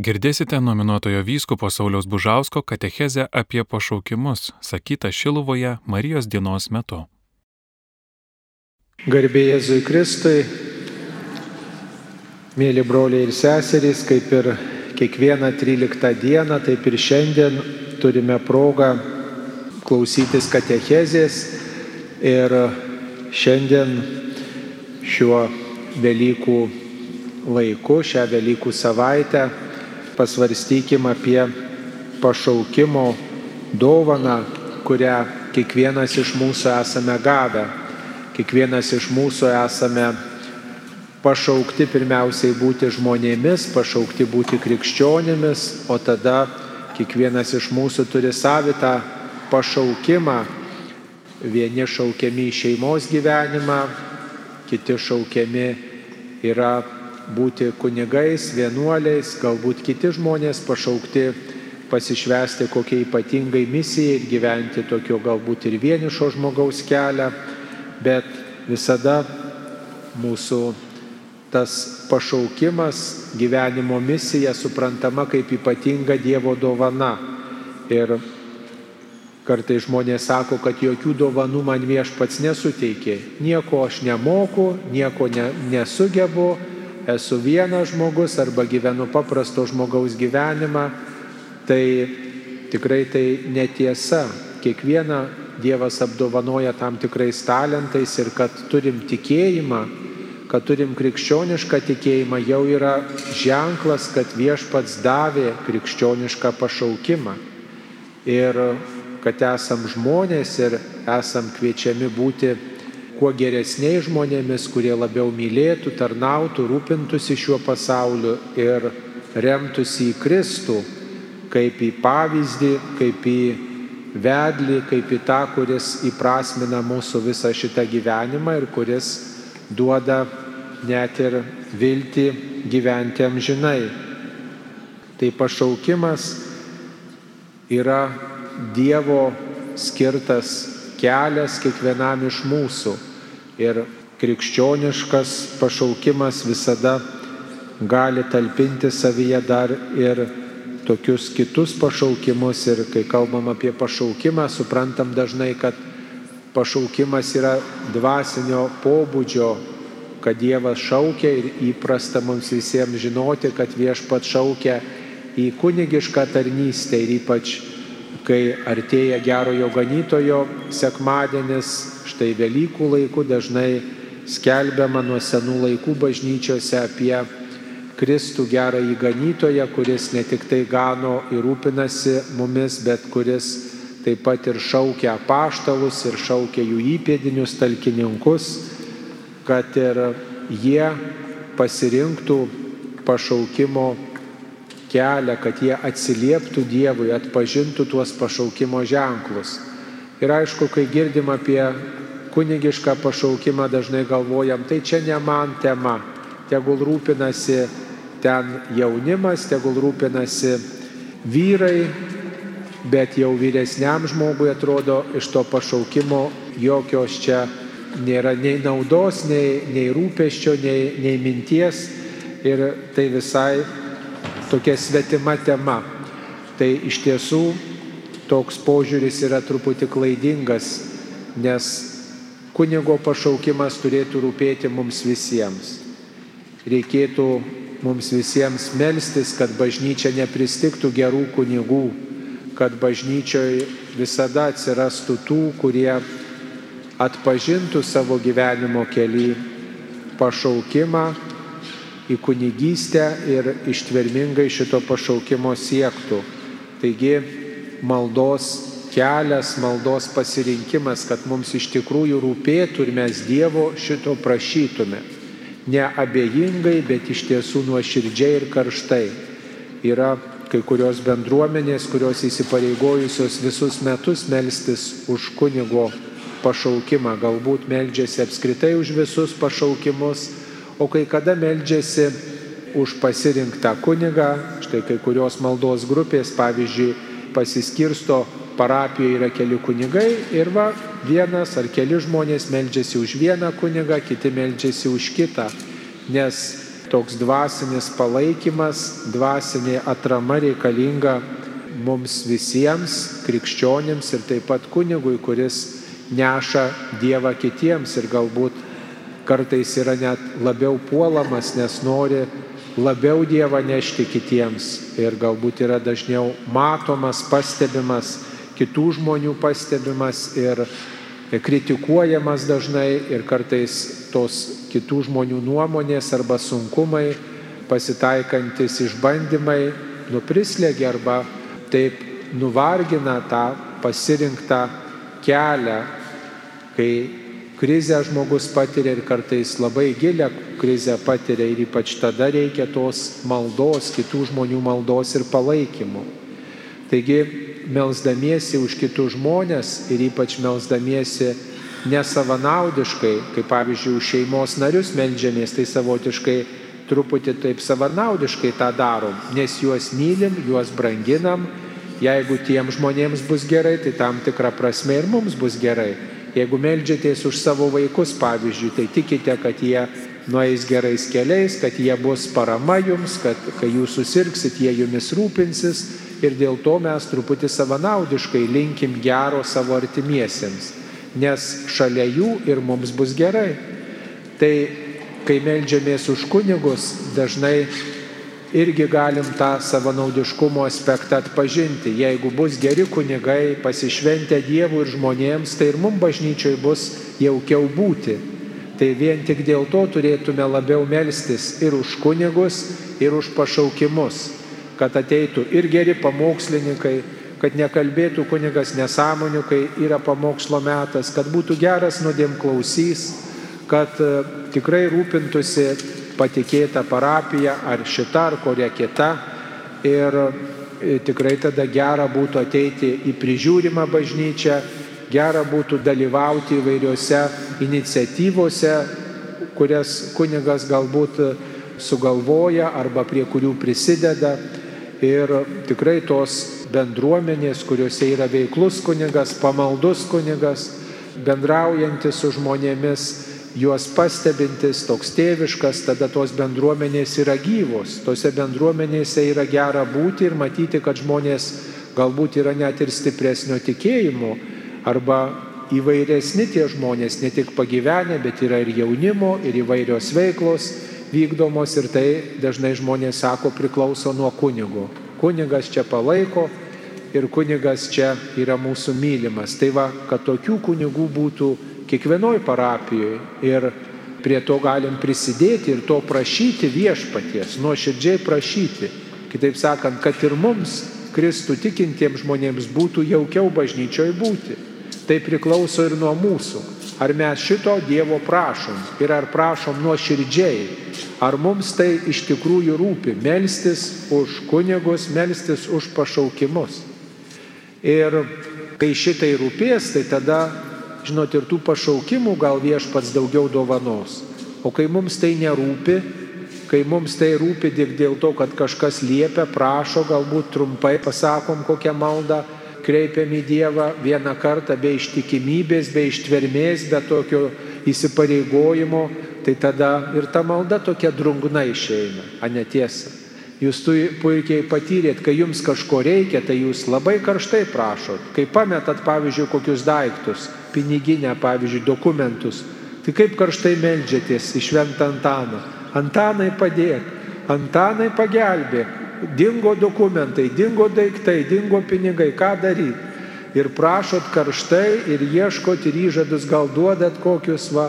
Girdėsite nominuotojo vyskupo Sauliaus Bužausko katechezę apie pašaukimus, sakytą Šiluvoje Marijos dienos metu. Garbė Jėzui Kristui, mėly broliai ir seserys, kaip ir kiekvieną 13 dieną, taip ir šiandien turime progą klausytis katechezės ir šiandien šiuo Velykų laiku, šią Velykų savaitę pasvarstykim apie pašaukimo dovaną, kurią kiekvienas iš mūsų esame gavę. Kiekvienas iš mūsų esame pašaukti pirmiausiai būti žmonėmis, pašaukti būti krikščionimis, o tada kiekvienas iš mūsų turi savitą pašaukimą. Vieni šaukiami į šeimos gyvenimą, kiti šaukiami yra būti kunigais, vienuoliais, galbūt kiti žmonės pašaukti pasišvesti kokiai ypatingai misijai ir gyventi tokio galbūt ir vienišo žmogaus kelią, bet visada mūsų tas pašaukimas, gyvenimo misija suprantama kaip ypatinga Dievo dovana. Ir kartai žmonės sako, kad jokių dovanų man viešpats nesuteikė. Nieko aš nemoku, nieko ne, nesugebu, esu vienas žmogus arba gyvenu paprasto žmogaus gyvenimą, tai tikrai tai netiesa. Kiekvieną Dievas apdovanoja tam tikrais talentais ir kad turim tikėjimą, kad turim krikščionišką tikėjimą, jau yra ženklas, kad viešpats davė krikščionišką pašaukimą. Ir kad esam žmonės ir esam kviečiami būti kuo geresniais žmonėmis, kurie labiau mylėtų, tarnautų, rūpintųsi šiuo pasauliu ir remtųsi į Kristų kaip į pavyzdį, kaip į vedlį, kaip į tą, kuris įprasmina mūsų visą šitą gyvenimą ir kuris duoda net ir viltį gyventi amžinai. Tai pašaukimas yra Dievo skirtas kelias kiekvienam iš mūsų ir krikščioniškas pašaukimas visada gali talpinti savyje dar ir tokius kitus pašaukimus. Ir kai kalbam apie pašaukimą, suprantam dažnai, kad pašaukimas yra dvasinio pobūdžio, kad Dievas šaukia ir įprasta mums visiems žinoti, kad viešpat šaukia į kunigišką tarnystę ir ypač kai artėja gerojo ganytojo sekmadienis, štai Velykų laiku dažnai skelbiama nuo senų laikų bažnyčiose apie Kristų gerą įganytoją, kuris ne tik tai gano ir rūpinasi mumis, bet kuris taip pat ir šaukia paštalus ir šaukia jų įpėdinius talkininkus, kad ir jie pasirinktų pašaukimo kelią, kad jie atsilieptų Dievui, atpažintų tuos pašaukimo ženklus. Ir aišku, kai girdim apie kunigišką pašaukimą, dažnai galvojam, tai čia ne man tema, tegul rūpinasi ten jaunimas, tegul rūpinasi vyrai, bet jau vyresniam žmogui atrodo iš to pašaukimo jokios čia nėra nei naudos, nei, nei rūpeščio, nei, nei minties ir tai visai tokia svetima tema. Tai iš tiesų toks požiūris yra truputį klaidingas, nes kunigo pašaukimas turėtų rūpėti mums visiems. Reikėtų mums visiems melstis, kad bažnyčia nepristiktų gerų kunigų, kad bažnyčioje visada atsirastų tų, kurie atpažintų savo gyvenimo kelią pašaukimą į kunigystę ir ištvermingai šito pašaukimo siektų. Taigi maldos kelias, maldos pasirinkimas, kad mums iš tikrųjų rūpėtų ir mes Dievo šito prašytume. Ne abejingai, bet iš tiesų nuoširdžiai ir karštai. Yra kai kurios bendruomenės, kurios įsipareigojusios visus metus melstis už kunigo pašaukimą, galbūt meldžiasi apskritai už visus pašaukimus, o kai kada meldžiasi už pasirinktą kunigą, štai kai kurios maldos grupės, pavyzdžiui, pasiskirsto parapijoje yra keli kunigai ir va vienas ar keli žmonės meldžiasi už vieną kunigą, kiti meldžiasi už kitą, nes toks dvasinis palaikymas, dvasinė atrama reikalinga mums visiems, krikščionims ir taip pat kunigui, kuris neša Dievą kitiems ir galbūt kartais yra net labiau puolamas, nes nori labiau Dievą nešti kitiems. Ir galbūt yra dažniau matomas, pastebimas, kitų žmonių pastebimas ir kritikuojamas dažnai. Ir kartais tos kitų žmonių nuomonės arba sunkumai, pasitaikantis išbandymai nuprislėgia arba taip nuvargina tą pasirinktą kelią, kai krizę žmogus patiria ir kartais labai gilę krizę patiria ir ypač tada reikia tos maldos, kitų žmonių maldos ir palaikymo. Taigi, melzdamiesi už kitus žmonės ir ypač melzdamiesi nesavanaudiškai, kaip pavyzdžiui, už šeimos narius melžiamės, tai savotiškai truputį taip savanaudiškai tą darom, nes juos mylim, juos branginam, jeigu tiem žmonėms bus gerai, tai tam tikrą prasme ir mums bus gerai. Jeigu melžiatės už savo vaikus, pavyzdžiui, tai tikite, kad jie nueis gerais keliais, kad jie bus parama jums, kad kai jūs susirgsit, jie jumis rūpinsis ir dėl to mes truputį savanaudiškai linkim gero savo artimiesiems, nes šalia jų ir mums bus gerai. Tai kai melžiamės už kunigus, dažnai irgi galim tą savanaudiškumo aspektą atpažinti. Jeigu bus geri kunigai, pasišventę Dievų ir žmonėms, tai ir mums bažnyčiai bus jaukiau būti. Tai vien tik dėl to turėtume labiau melstis ir už kunigus, ir už pašaukimus, kad ateitų ir geri pamokslininkai, kad nekalbėtų kunigas nesąmonių, kai yra pamokslo metas, kad būtų geras nuodėm klausys, kad e, tikrai rūpintųsi patikėta parapija ar šita ar kuria kita. Ir e, tikrai tada gera būtų ateiti į prižiūrimą bažnyčią, gera būtų dalyvauti įvairiose iniciatyvose, kurias kunigas galbūt sugalvoja arba prie kurių prisideda. Ir tikrai tos bendruomenės, kuriuose yra veiklus kunigas, pamaldus kunigas, bendraujantis su žmonėmis, juos pastebintis, toks tėviškas, tada tos bendruomenės yra gyvos. Tose bendruomenėse yra gera būti ir matyti, kad žmonės galbūt yra net ir stipresnio tikėjimo arba įvairesni tie žmonės, ne tik pagyvenę, bet yra ir jaunimo, ir įvairios veiklos vykdomos ir tai dažnai žmonės sako priklauso nuo kunigo. Kunigas čia palaiko ir kunigas čia yra mūsų mylimas. Tai va, kad tokių kunigų būtų kiekvienoj parapijoje ir prie to galim prisidėti ir to prašyti viešpaties, nuoširdžiai prašyti. Kitaip sakant, kad ir mums, Kristų tikintiems žmonėms būtų jaukiau bažnyčioje būti. Tai priklauso ir nuo mūsų. Ar mes šito Dievo prašom ir ar prašom nuoširdžiai, ar mums tai iš tikrųjų rūpi - melstis už kunigus, melstis už pašaukimus. Ir kai šitai rūpės, tai tada žinot, ir tų pašaukimų gal viešpats daugiau dovanos. O kai mums tai nerūpi, kai mums tai rūpi tik dėl to, kad kažkas liepia, prašo, galbūt trumpai pasakom kokią maldą, kreipiam į Dievą vieną kartą be ištikimybės, be ištvermės, be tokio įsipareigojimo, tai tada ir ta malda tokia drungna išeina, a netiesa. Jūs puikiai patyrėt, kai jums kažko reikia, tai jūs labai karštai prašot. Kai pametat, pavyzdžiui, kokius daiktus, piniginę, pavyzdžiui, dokumentus, tai kaip karštai melžiatės į šventą Antaną. Antanai padėk, Antanai pagelbėk, dingo dokumentai, dingo daiktai, dingo pinigai, ką daryti. Ir prašot karštai ir ieškot ir įžadus gal duodat kokius va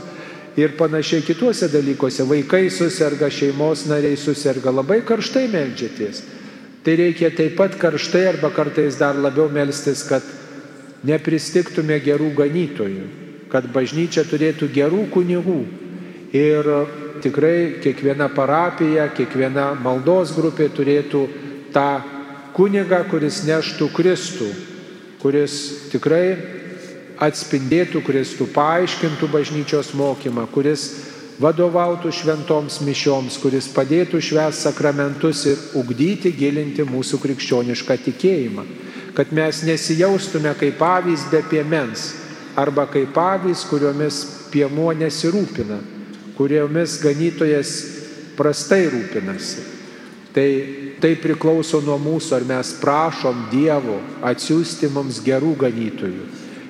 ir panašiai kituose dalykuose. Vaikai susirga, šeimos nariai susirga, labai karštai melžiatės. Tai reikia taip pat karštai arba kartais dar labiau melstis, kad nepristiktume gerų ganytojų, kad bažnyčia turėtų gerų kunigų. Ir tikrai kiekviena parapija, kiekviena maldos grupė turėtų tą kunigą, kuris neštų Kristų, kuris tikrai atspindėtų Kristų, paaiškintų bažnyčios mokymą, kuris vadovautų šventoms mišioms, kuris padėtų švęs sakramentus ir ugdyti, gilinti mūsų krikščionišką tikėjimą. Kad mes nesijaustume kaip avys be piemens arba kaip avys, kuriomis piemuo nesirūpina, kuriomis ganytojas prastai rūpinasi. Tai tai priklauso nuo mūsų, ar mes prašom Dievo atsiųsti mums gerų ganytojų.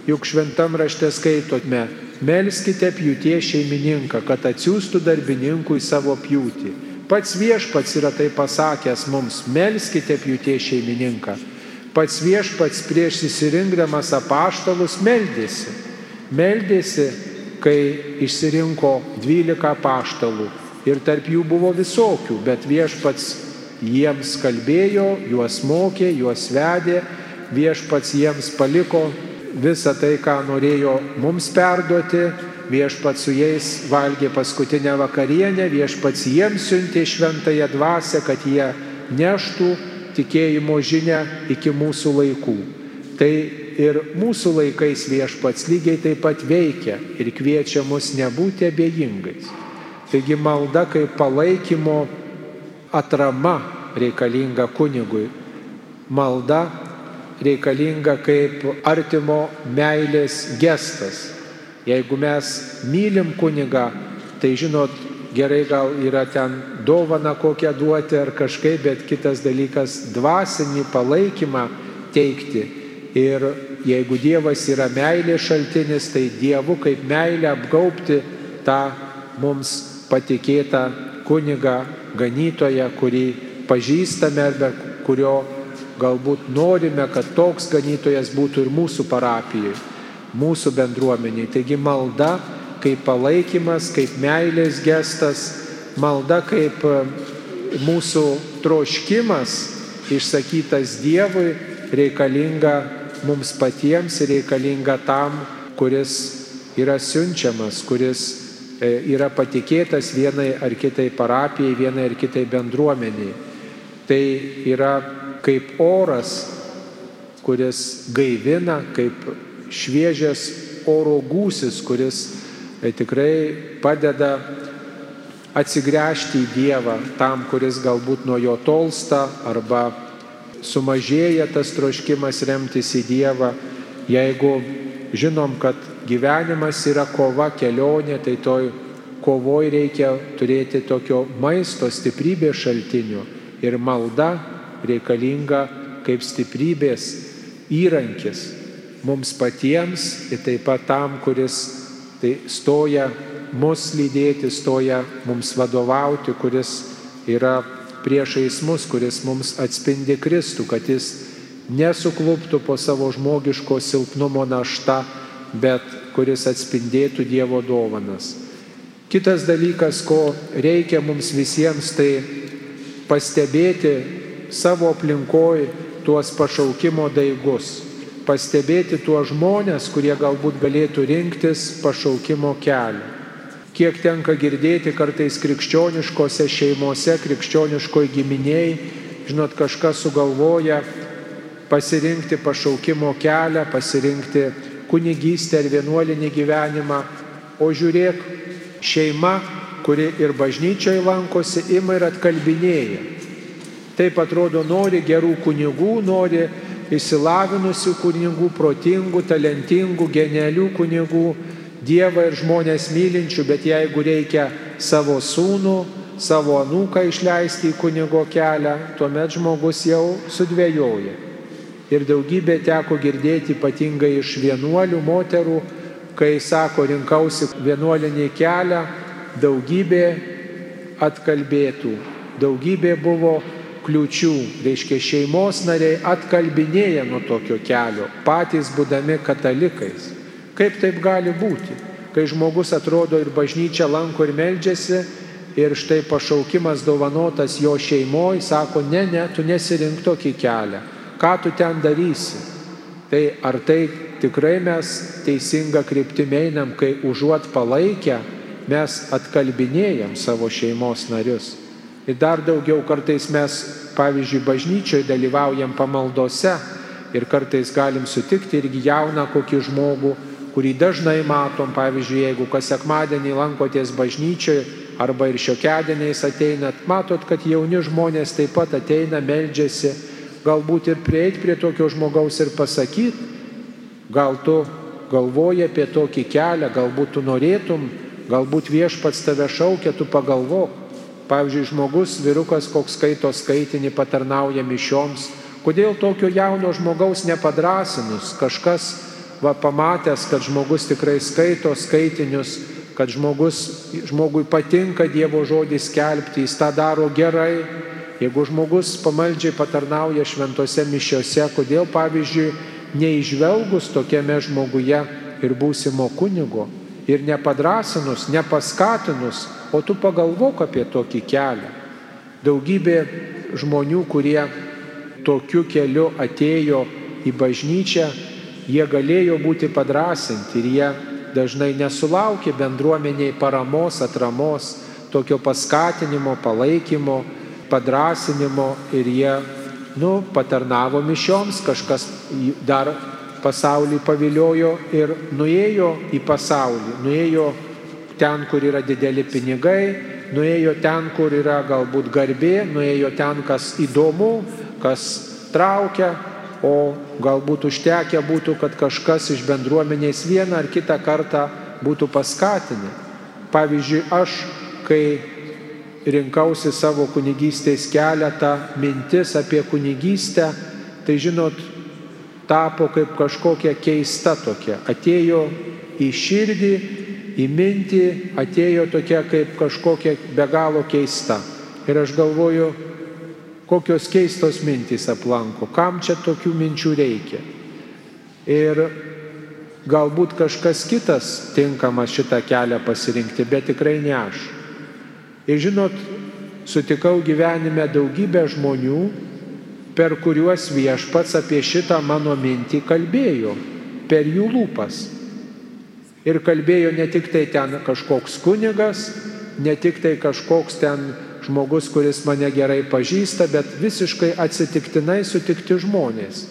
Juk šventam rašte skaitome, melskite pjūtie šeimininką, kad atsiųstų darbininkų į savo pjūtį. Pats viešpats yra tai pasakęs mums, melskite pjūtie šeimininką. Pats viešpats prieš įsirinkdamas apaštalus meldėsi. Meldėsi, kai išsirinko 12 apaštalų. Ir tarp jų buvo visokių, bet viešpats jiems kalbėjo, juos mokė, juos vedė, viešpats jiems paliko visą tai, ką norėjo mums perduoti, viešpats su jais valgė paskutinę vakarienę, viešpats jiems siuntė šventąją dvasę, kad jie neštų tikėjimo žinę iki mūsų laikų. Tai ir mūsų laikais viešpats lygiai taip pat veikia ir kviečia mus nebūti abejingais. Taigi malda kaip palaikymo atrama reikalinga kunigui. Malda reikalinga kaip artimo meilės gestas. Jeigu mes mylim kunigą, tai žinot, gerai gal yra ten dovana kokią duoti ar kažkaip, bet kitas dalykas - dvasinį palaikymą teikti. Ir jeigu Dievas yra meilės šaltinis, tai Dievu kaip meilė apgaupti tą mums patikėtą kunigą ganytoją, kurį pažįstame arba kurio galbūt norime, kad toks ganytojas būtų ir mūsų parapijoje, mūsų bendruomeniai. Taigi malda kaip palaikymas, kaip meilės gestas, malda kaip e, mūsų troškimas išsakytas Dievui reikalinga mums patiems ir reikalinga tam, kuris yra siunčiamas, kuris E, yra patikėtas vienai ar kitai parapijai, vienai ar kitai bendruomeniai. Tai yra kaip oras, kuris gaivina, kaip šviežias oro gūsis, kuris tikrai padeda atsigręžti į Dievą tam, kuris galbūt nuo jo tolsta arba sumažėja tas troškimas remtis į Dievą, jeigu žinom, kad gyvenimas yra kova, kelionė, tai toj kovoj reikia turėti tokio maisto stiprybės šaltinio. Ir malda reikalinga kaip stiprybės įrankis mums patiems ir taip pat tam, kuris tai stoja mus lydėti, stoja mums vadovauti, kuris yra priešais mus, kuris mums atspindi Kristų, kad jis nesukluptų po savo žmogiško silpnumo našta, bet kuris atspindėtų Dievo dovanas. Kitas dalykas, ko reikia mums visiems, tai pastebėti savo aplinkoj tuos pašaukimo daigus, pastebėti tuos žmonės, kurie galbūt galėtų rinktis pašaukimo kelią. Kiek tenka girdėti kartais krikščioniškose šeimose, krikščioniškoje giminiai, žinot, kažkas sugalvoja pasirinkti pašaukimo kelią, pasirinkti kunigystę ar vienuolinį gyvenimą, o žiūrėk, šeima, kuri ir bažnyčioje lankosi, ima ir atkalbinėja. Taip atrodo, nori gerų kunigų, nori išsilavinusių kunigų, protingų, talentingų, genialių kunigų, Dievą ir žmonės mylinčių, bet jeigu reikia savo sūnų, savo anūką išleisti į kunigo kelią, tuomet žmogus jau sudvėjoja ir daugybė teko girdėti ypatingai iš vienuolių moterų, kai sako, rinkausi vienuolinį kelią, daugybė atkalbėtų, daugybė buvo kliučių, reiškia šeimos nariai atkalbinėja nuo tokio kelio, patys būdami katalikais. Kaip taip gali būti, kai žmogus atrodo ir bažnyčia lanko ir meldžiasi ir štai pašaukimas dovanotas jo šeimoje, sako, ne, ne, tu nesirink tokį kelią ką tu ten darysi. Tai ar tai tikrai mes teisinga kryptimi einam, kai užuot palaikę, mes atkalbinėjom savo šeimos narius. Ir dar daugiau kartais mes, pavyzdžiui, bažnyčioje dalyvaujam pamaldose ir kartais galim sutikti irgi jauną kokį žmogų, kurį dažnai matom, pavyzdžiui, jeigu kas sekmadienį lankoties bažnyčioje arba ir šiokedieniais ateinat, matot, kad jauni žmonės taip pat ateina, meldžiasi galbūt ir prieiti prie tokio žmogaus ir pasakyti, gal tu galvoji apie tokį kelią, galbūt tu norėtum, galbūt viešpats tave šaukia, tu pagalvok, Pavyzdžiui, žmogus, vyrukas, koks skaito skaitinį, patarnauja mišioms. Kodėl tokio jauno žmogaus nepadrasinus, kažkas va pamatęs, kad žmogus tikrai skaito skaitinius, kad žmogus, žmogui patinka Dievo žodį skelbti, jis tą daro gerai. Jeigu žmogus pamaldžiai patarnauja šventose mišiose, kodėl pavyzdžiui neižvelgus tokiame žmoguje ir būsimo kunigo ir nepadrasinus, nepaskatinus, o tu pagalvok apie tokį kelią. Daugybė žmonių, kurie tokiu keliu atėjo į bažnyčią, jie galėjo būti padrasinti ir jie dažnai nesulaukė bendruomeniai paramos, atramos, tokio paskatinimo, palaikymo, padrasinimo ir jie, nu, patarnavo mišioms, kažkas dar pasaulį paviliojo ir nuėjo į pasaulį, nuėjo ten, kur yra dideli pinigai, nuėjo ten, kur yra galbūt garbė, nuėjo ten, kas įdomu, kas traukia, o galbūt užtekę būtų, kad kažkas iš bendruomenės vieną ar kitą kartą būtų paskatinę. Pavyzdžiui, aš, kai rinkausi savo kunigystės kelią, tą mintis apie kunigystę, tai žinot, tapo kaip kažkokia keista tokia. Atėjo į širdį, į mintį, atėjo tokia kaip kažkokia be galo keista. Ir aš galvoju, kokios keistos mintys aplanko, kam čia tokių minčių reikia. Ir galbūt kažkas kitas tinkamas šitą kelią pasirinkti, bet tikrai ne aš. Ir žinot, sutikau gyvenime daugybę žmonių, per kuriuos viešpats apie šitą mano mintį kalbėjo, per jų lūpas. Ir kalbėjo ne tik tai ten kažkoks kunigas, ne tik tai kažkoks ten žmogus, kuris mane gerai pažįsta, bet visiškai atsitiktinai sutikti žmonės.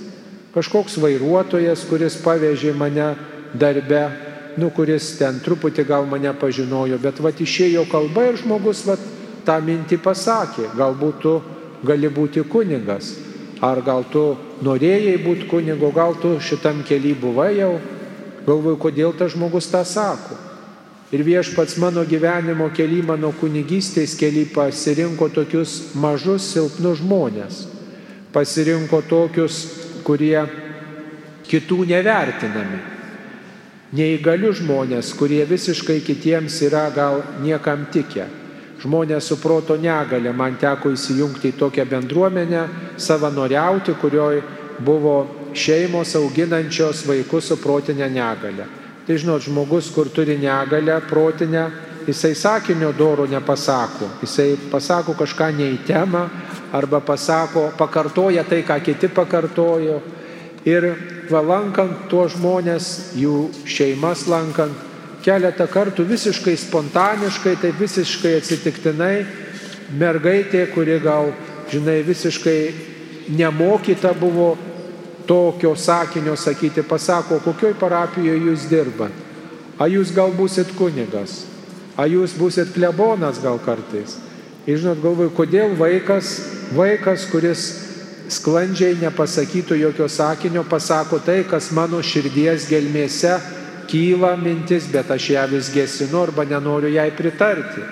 Kažkoks vairuotojas, kuris pavežė mane darbe, nu, kuris ten truputį gal mane pažinojo, bet va išėjo kalba ir žmogus va tą mintį pasakė, galbūt tu gali būti kunigas, ar gal tu norėjai būti kunigo, gal tu šitam keli buvai jau, galvoju, kodėl tas žmogus tą sako. Ir viešpats mano gyvenimo keli, mano kunigystės keli pasirinko tokius mažus, silpnus žmonės. Pasirinko tokius, kurie kitų nevertinami. Neįgalius žmonės, kurie visiškai kitiems yra gal niekam tikę. Žmonės su proto negalė, man teko įsijungti į tokią bendruomenę, savanoriauti, kurioje buvo šeimos auginančios vaikus su protinė negalė. Tai žinot, žmogus, kur turi negalę protinę, jisai sakinio doro nepasako. Jisai pasako kažką ne į temą arba pasako, pakartoja tai, ką kiti pakartojo. Ir valankant tuos žmonės, jų šeimas lankant, keletą kartų visiškai spontaniškai, tai visiškai atsitiktinai, mergaitė, kuri gal, žinai, visiškai nemokyta buvo tokio sakinio sakyti, pasako, kokioj parapijoje jūs dirbat. A jūs gal busit kunigas, a jūs busit klebonas gal kartais. Ir žinot, galvoju, kodėl vaikas, vaikas, kuris sklandžiai nepasakytų jokio sakinio, pasako tai, kas mano širdies gelmėse kyla mintis, bet aš ją vis gesinu arba nenoriu jai pritarti.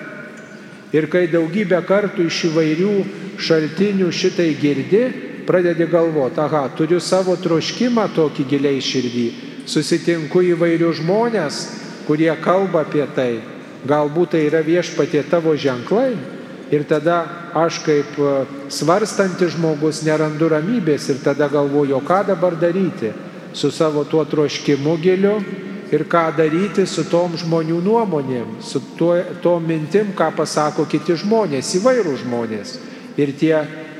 Ir kai daugybę kartų iš įvairių šaltinių šitai girdi, pradedi galvoti, aha, turiu savo troškimą tokį giliai širdį, susitinku įvairių žmonės, kurie kalba apie tai, galbūt tai yra viešpatie tavo ženklai. Ir tada aš kaip e, svarstantis žmogus nerandu ramybės ir tada galvoju, ką dabar daryti? Su savo tuo troškimu giliu ir ką daryti su tom žmonių nuomonėm, su tuo, to mintim, ką pasako kiti žmonės, įvairūs žmonės. Ir tie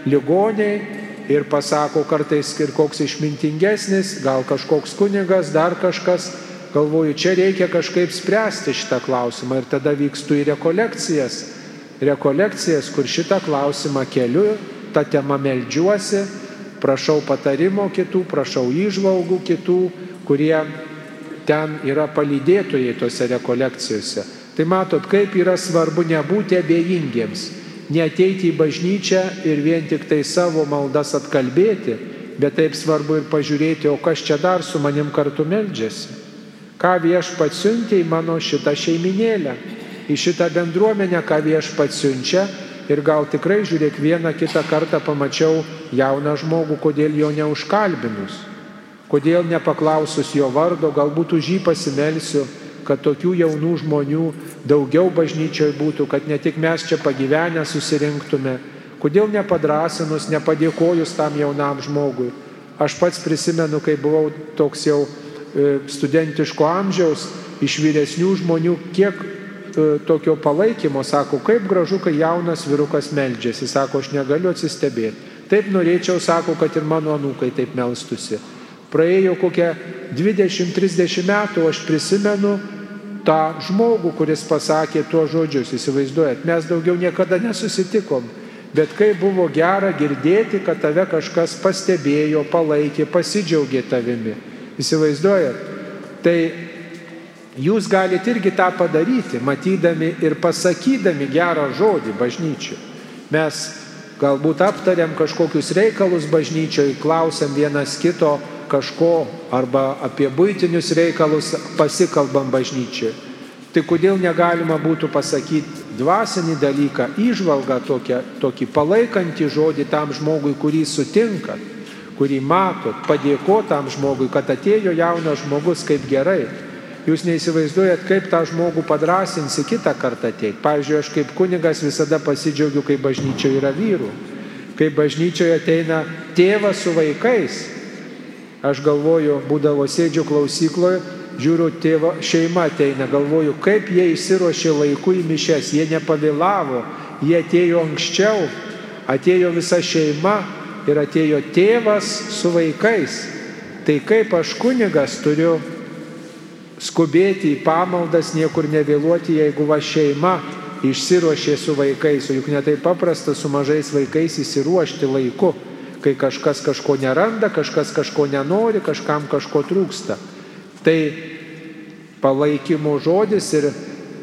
ligoniai, ir pasako kartais ir koks išmintingesnis, gal kažkoks kunigas, dar kažkas. Galvoju, čia reikia kažkaip spręsti šitą klausimą ir tada vykstu į rekolekcijas. Rekolekcijas, kur šitą klausimą keliu, tą temą melžiuosi, prašau patarimo kitų, prašau įžvalgų kitų, kurie ten yra palydėtojai tose rekolekcijose. Tai matot, kaip yra svarbu nebūti abejingiems neateiti į bažnyčią ir vien tik tai savo maldas atkalbėti, bet taip svarbu ir pažiūrėti, o kas čia dar su manim kartu meldžiasi. Ką viešpats siuntė į mano šitą šeiminėlę, į šitą bendruomenę, ką viešpats siunčia, Ir gal tikrai, žiūrėk, vieną kitą kartą pamačiau jauną žmogų, kodėl jo neužkalbinus, kodėl nepaklausus jo vardo, galbūt už jį pasimelsiu, kad tokių jaunų žmonių daugiau bažnyčioje būtų, kad ne tik mes čia pagyvenę susirinktume, kodėl nepadrasinus, nepadėkojus tam jaunam žmogui. Aš pats prisimenu, kai buvau toks jau e, studentiško amžiaus, iš vyresnių žmonių, kiek E, tokio palaikymo, sako, kaip gražu, kai jaunas virukas meldžiasi, sako, aš negaliu atsistebėti. Taip norėčiau, sako, kad ir mano anūkai taip melstusi. Praėjo kokie 20-30 metų, aš prisimenu tą žmogų, kuris pasakė tuos žodžius, įsivaizduojat, mes daugiau niekada nesusitikom, bet kaip buvo gera girdėti, kad tave kažkas pastebėjo, palaikė, pasidžiaugė tavimi. Įsivaizduojat, tai Jūs galite irgi tą padaryti, matydami ir pasakydami gerą žodį bažnyčiai. Mes galbūt aptariam kažkokius reikalus bažnyčioje, klausiam vienas kito kažko arba apie būtinius reikalus pasikalbam bažnyčioje. Tai kodėl negalima būtų pasakyti dvasinį dalyką, išvalgą tokią, tokį palaikantį žodį tam žmogui, kurį sutinkat, kurį matot, padėkotam žmogui, kad atėjo jaunas žmogus kaip gerai. Jūs neįsivaizduojat, kaip tą žmogų padrasinsi kitą kartą ateiti. Pavyzdžiui, aš kaip kunigas visada pasidžiaugiu, kai bažnyčioje yra vyrų. Kai bažnyčioje ateina tėvas su vaikais. Aš galvoju, būdavo sėdžiu klausykloje, žiūriu, tėvo šeima ateina, galvoju, kaip jie įsiruošė laiku į mišes, jie nepavėlavo, jie atėjo anksčiau, atėjo visa šeima ir atėjo tėvas su vaikais. Tai kaip aš kunigas turiu skubėti į pamaldas, niekur nevėluoti, jeigu va šeima išsiruošė su vaikais, o juk netai paprasta su mažais vaikais įsiruošti laiku, kai kažkas kažko neranda, kažkas kažko nenori, kažkam kažko trūksta. Tai palaikymo žodis ir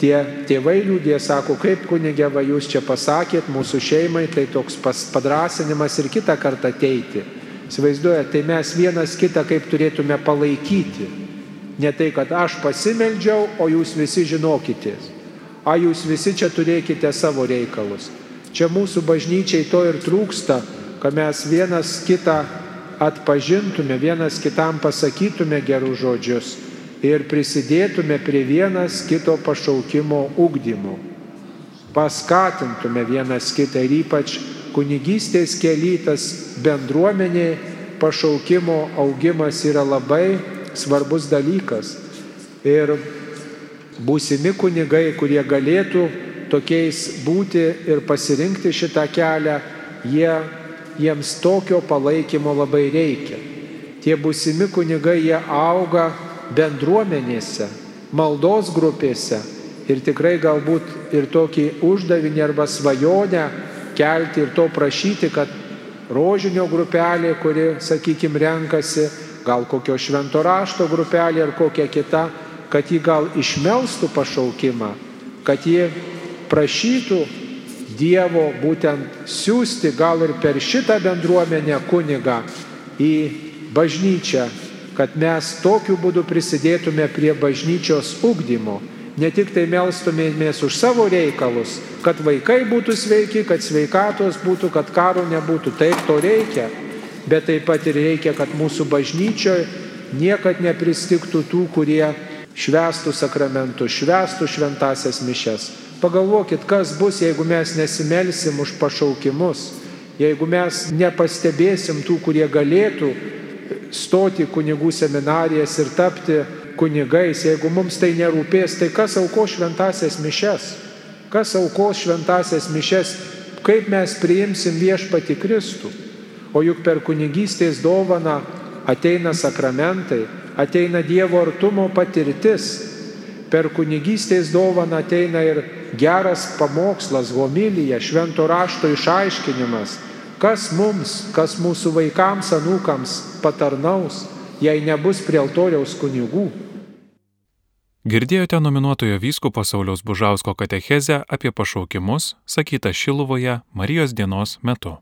tie tėvai liūdė, sako, kaip kunigė va jūs čia pasakėt mūsų šeimai, tai toks padrasinimas ir kitą kartą ateiti. Įsivaizduojate, tai mes vienas kitą kaip turėtume palaikyti. Ne tai, kad aš pasimeldžiau, o jūs visi žinokitės. A jūs visi čia turėkite savo reikalus. Čia mūsų bažnyčiai to ir trūksta, kad mes vienas kitą atpažintume, vienas kitam pasakytume gerus žodžius ir prisidėtume prie vienas kito pašaukimo ugdymo. Paskatintume vienas kitą ir ypač kunigystės kelytas bendruomenė pašaukimo augimas yra labai svarbus dalykas. Ir būsimi kunigai, kurie galėtų tokiais būti ir pasirinkti šitą kelią, jie, jiems tokio palaikymo labai reikia. Tie būsimi kunigai, jie auga bendruomenėse, maldos grupėse ir tikrai galbūt ir tokį uždavinį arba svajonę kelti ir to prašyti, kad rožinio grupelė, kuri, sakykime, renkasi gal kokio švento rašto grupelė ar kokia kita, kad ji gal išmelstų pašaukimą, kad ji prašytų Dievo būtent siūsti gal ir per šitą bendruomenę kunigą į bažnyčią, kad mes tokiu būdu prisidėtume prie bažnyčios ugdymo. Ne tik tai melstumėmės už savo reikalus, kad vaikai būtų sveiki, kad sveikatos būtų, kad karo nebūtų. Taip to reikia bet taip pat ir reikia, kad mūsų bažnyčioje niekad nepristiktų tų, kurie švestų sakramentus, švestų šventasias mišes. Pagalvokit, kas bus, jeigu mes nesimelsim už pašaukimus, jeigu mes nepastebėsim tų, kurie galėtų stoti kunigų seminarijas ir tapti kunigais, jeigu mums tai nerūpės, tai kas auko šventasias mišes? Kas auko šventasias mišes? Kaip mes priimsim viešpati Kristų? O juk per kunigystės dovaną ateina sakramentai, ateina Dievo artumo patirtis. Per kunigystės dovaną ateina ir geras pamokslas, homilija, švento rašto išaiškinimas. Kas mums, kas mūsų vaikams, anūkams patarnaus, jei nebus prie altoriaus kunigų. Girdėjote nominuotojo vyskupo Sauliaus Bužausko katechezę apie pašaukimus, sakytą Šiluvoje Marijos dienos metu.